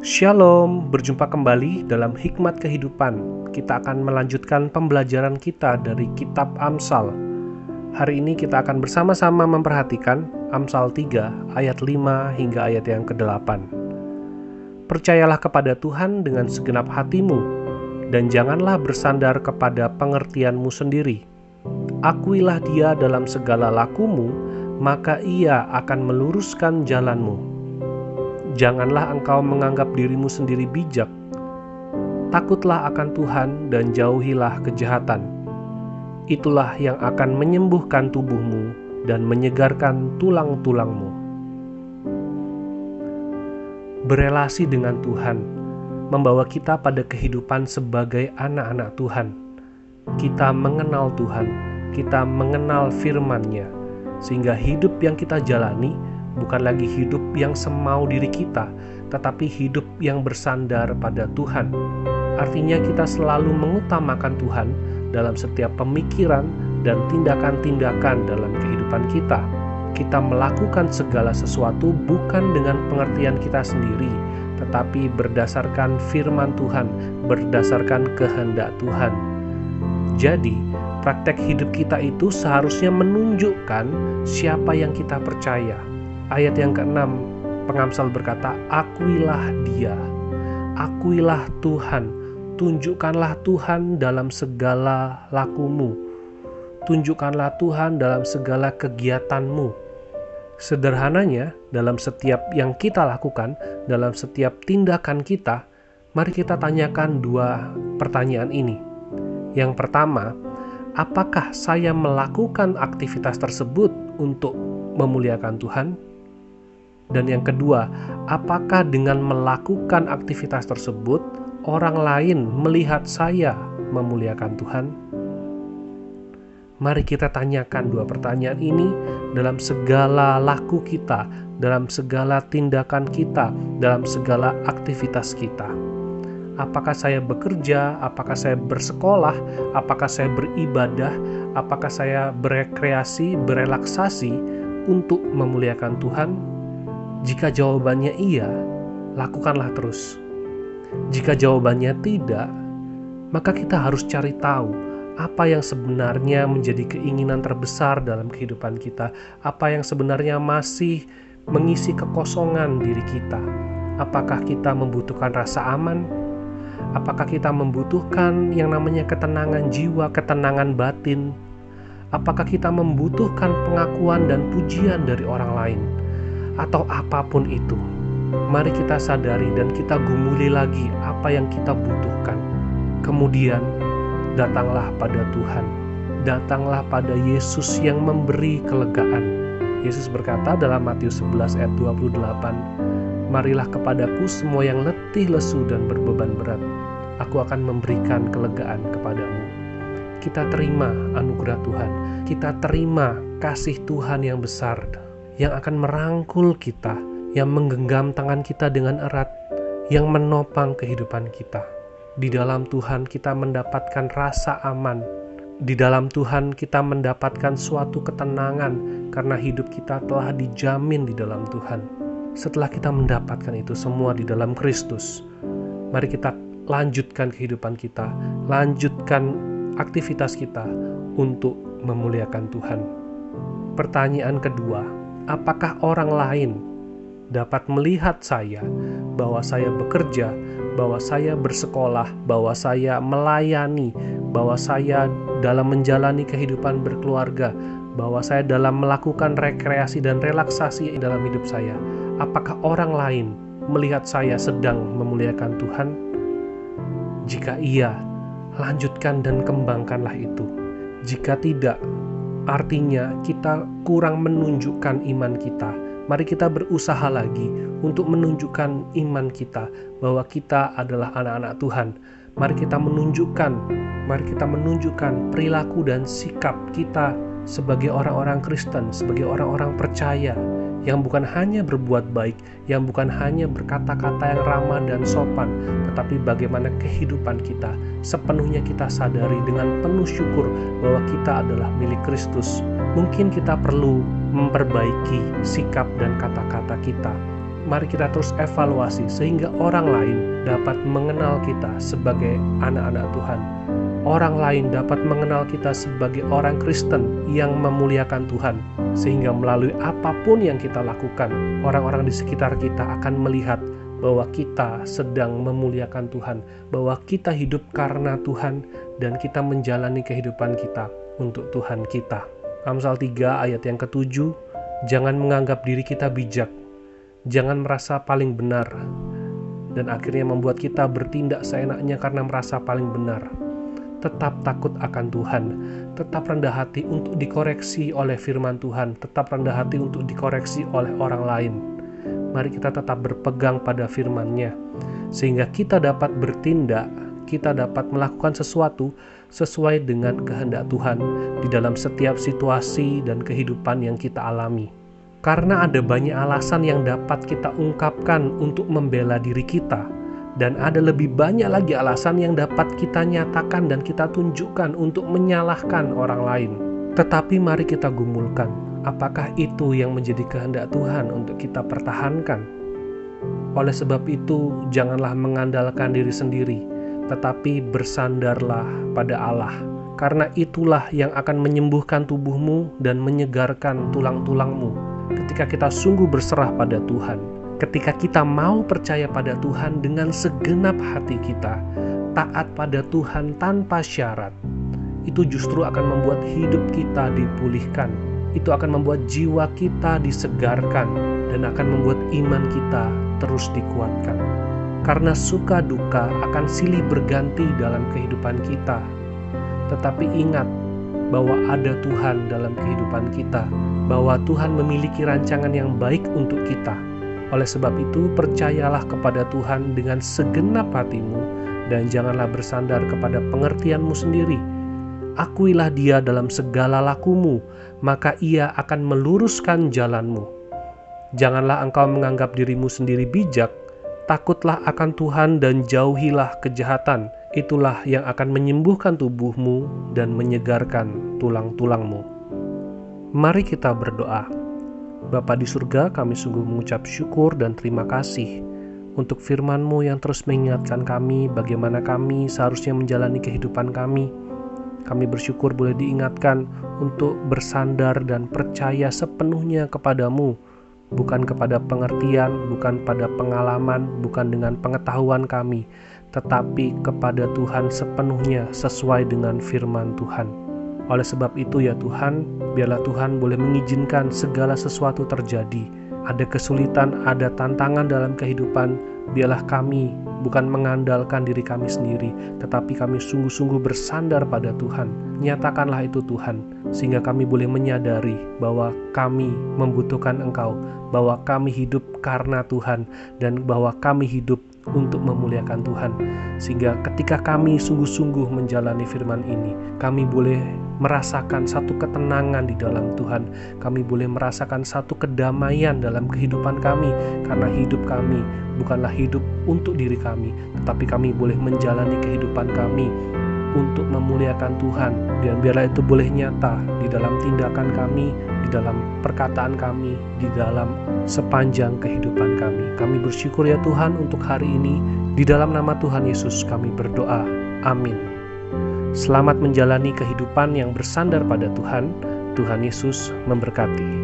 Shalom, berjumpa kembali dalam Hikmat Kehidupan. Kita akan melanjutkan pembelajaran kita dari Kitab Amsal. Hari ini kita akan bersama-sama memperhatikan Amsal 3 ayat 5 hingga ayat yang ke-8. Percayalah kepada Tuhan dengan segenap hatimu, dan janganlah bersandar kepada pengertianmu sendiri. Akuilah dia dalam segala lakumu, maka ia akan meluruskan jalanmu Janganlah engkau menganggap dirimu sendiri bijak. Takutlah akan Tuhan dan jauhilah kejahatan. Itulah yang akan menyembuhkan tubuhmu dan menyegarkan tulang-tulangmu. Berelasi dengan Tuhan membawa kita pada kehidupan sebagai anak-anak Tuhan. Kita mengenal Tuhan, kita mengenal firman-Nya, sehingga hidup yang kita jalani bukan lagi hidup yang semau diri kita, tetapi hidup yang bersandar pada Tuhan. Artinya, kita selalu mengutamakan Tuhan dalam setiap pemikiran dan tindakan-tindakan dalam kehidupan kita. Kita melakukan segala sesuatu bukan dengan pengertian kita sendiri, tetapi berdasarkan firman Tuhan, berdasarkan kehendak Tuhan. Jadi, praktek hidup kita itu seharusnya menunjukkan siapa yang kita percaya Ayat yang keenam, pengamsal berkata, Akuilah dia, akuilah Tuhan, tunjukkanlah Tuhan dalam segala lakumu, tunjukkanlah Tuhan dalam segala kegiatanmu. Sederhananya, dalam setiap yang kita lakukan, dalam setiap tindakan kita, mari kita tanyakan dua pertanyaan ini. Yang pertama, apakah saya melakukan aktivitas tersebut untuk memuliakan Tuhan? Dan yang kedua, apakah dengan melakukan aktivitas tersebut orang lain melihat saya memuliakan Tuhan? Mari kita tanyakan dua pertanyaan ini dalam segala laku kita, dalam segala tindakan kita, dalam segala aktivitas kita. Apakah saya bekerja? Apakah saya bersekolah? Apakah saya beribadah? Apakah saya berekreasi, berelaksasi untuk memuliakan Tuhan? Jika jawabannya iya, lakukanlah terus. Jika jawabannya tidak, maka kita harus cari tahu apa yang sebenarnya menjadi keinginan terbesar dalam kehidupan kita, apa yang sebenarnya masih mengisi kekosongan diri kita. Apakah kita membutuhkan rasa aman? Apakah kita membutuhkan yang namanya ketenangan jiwa, ketenangan batin? Apakah kita membutuhkan pengakuan dan pujian dari orang lain? Atau apa pun itu. Mari kita sadari dan kita gumuli lagi apa yang kita butuhkan. Kemudian datanglah pada Tuhan. Datanglah pada Yesus yang memberi kelegaan. Yesus berkata dalam Matius 11 ayat 28, Marilah kepadaku semua yang letih, lesu, dan berbeban berat. Aku akan memberikan kelegaan kepadamu. Kita terima anugerah Tuhan. Kita terima kasih Tuhan yang besar yang akan merangkul kita, yang menggenggam tangan kita dengan erat, yang menopang kehidupan kita. Di dalam Tuhan kita mendapatkan rasa aman. Di dalam Tuhan kita mendapatkan suatu ketenangan karena hidup kita telah dijamin di dalam Tuhan. Setelah kita mendapatkan itu semua di dalam Kristus, mari kita lanjutkan kehidupan kita, lanjutkan aktivitas kita untuk memuliakan Tuhan. Pertanyaan kedua, apakah orang lain dapat melihat saya bahwa saya bekerja, bahwa saya bersekolah, bahwa saya melayani, bahwa saya dalam menjalani kehidupan berkeluarga, bahwa saya dalam melakukan rekreasi dan relaksasi dalam hidup saya. Apakah orang lain melihat saya sedang memuliakan Tuhan? Jika iya, lanjutkan dan kembangkanlah itu. Jika tidak, Artinya, kita kurang menunjukkan iman kita. Mari kita berusaha lagi untuk menunjukkan iman kita bahwa kita adalah anak-anak Tuhan. Mari kita menunjukkan, mari kita menunjukkan perilaku dan sikap kita sebagai orang-orang Kristen, sebagai orang-orang percaya yang bukan hanya berbuat baik, yang bukan hanya berkata-kata yang ramah dan sopan, tetapi bagaimana kehidupan kita sepenuhnya kita sadari dengan penuh syukur bahwa kita adalah milik Kristus. Mungkin kita perlu memperbaiki sikap dan kata-kata kita. mari kita terus evaluasi sehingga orang lain dapat mengenal kita sebagai anak-anak Tuhan. Orang lain dapat mengenal kita sebagai orang Kristen yang memuliakan Tuhan, sehingga melalui apa pun yang kita lakukan, orang-orang di sekitar kita akan melihat bahwa kita sedang memuliakan Tuhan, bahwa kita hidup karena Tuhan, dan kita menjalani kehidupan kita untuk Tuhan kita. Amsal 3 ayat yang ketujuh, jangan menganggap diri kita bijak, jangan merasa paling benar, dan akhirnya membuat kita bertindak seenaknya karena merasa paling benar. Tetap takut akan Tuhan, tetap rendah hati untuk dikoreksi oleh firman Tuhan, tetap rendah hati untuk dikoreksi oleh orang lain. Mari kita tetap berpegang pada firman-Nya, sehingga kita dapat bertindak, kita dapat melakukan sesuatu sesuai dengan kehendak Tuhan di dalam setiap situasi dan kehidupan yang kita alami. Karena ada banyak alasan yang dapat kita ungkapkan untuk membela diri kita, dan ada lebih banyak lagi alasan yang dapat kita nyatakan dan kita tunjukkan untuk menyalahkan orang lain. Tetapi mari kita gumulkan, apakah itu yang menjadi kehendak Tuhan untuk kita pertahankan? Oleh sebab itu, janganlah mengandalkan diri sendiri, tetapi bersandarlah pada Allah. Karena itulah yang akan menyembuhkan tubuhmu dan menyegarkan tulang-tulangmu ketika kita sungguh berserah pada Tuhan, ketika kita mau percaya pada Tuhan dengan segenap hati kita, taat pada Tuhan tanpa syarat, itu justru akan membuat hidup kita dipulihkan. Itu akan membuat jiwa kita disegarkan dan akan membuat iman kita terus dikuatkan. Karena suka duka akan silih berganti dalam kehidupan kita. Tetapi ingat bahwa ada Tuhan dalam kehidupan kita bahwa Tuhan memiliki rancangan yang baik untuk kita. Oleh sebab itu, percayalah kepada Tuhan dengan segenap hatimu dan janganlah bersandar kepada pengertianmu sendiri. Akuilah dia dalam segala lakumu, maka ia akan meluruskan jalanmu. Janganlah engkau menganggap dirimu sendiri bijak, takutlah akan Tuhan dan jauhilah kejahatan. Itulah yang akan menyembuhkan tubuhmu dan menyegarkan tulang-tulangmu. Mari kita berdoa. Bapa di surga, kami sungguh mengucap syukur dan terima kasih untuk firman-Mu yang terus mengingatkan kami bagaimana kami seharusnya menjalani kehidupan kami. Kami bersyukur boleh diingatkan untuk bersandar dan percaya sepenuhnya kepadamu, bukan kepada pengertian, bukan pada pengalaman, bukan dengan pengetahuan kami, tetapi kepada Tuhan sepenuhnya sesuai dengan firman Tuhan. Oleh sebab itu ya Tuhan, biarlah Tuhan boleh mengizinkan segala sesuatu terjadi. Ada kesulitan, ada tantangan dalam kehidupan, biarlah kami bukan mengandalkan diri kami sendiri, tetapi kami sungguh-sungguh bersandar pada Tuhan. Nyatakanlah itu Tuhan, sehingga kami boleh menyadari bahwa kami membutuhkan Engkau, bahwa kami hidup karena Tuhan, dan bahwa kami hidup untuk memuliakan Tuhan. Sehingga ketika kami sungguh-sungguh menjalani firman ini, kami boleh merasakan satu ketenangan di dalam Tuhan. Kami boleh merasakan satu kedamaian dalam kehidupan kami karena hidup kami bukanlah hidup untuk diri kami, tetapi kami boleh menjalani kehidupan kami untuk memuliakan Tuhan dan biarlah itu boleh nyata di dalam tindakan kami, dalam perkataan kami, di dalam sepanjang kehidupan kami. Kami bersyukur ya Tuhan untuk hari ini di dalam nama Tuhan Yesus kami berdoa. Amin. Selamat menjalani kehidupan yang bersandar pada Tuhan. Tuhan Yesus memberkati.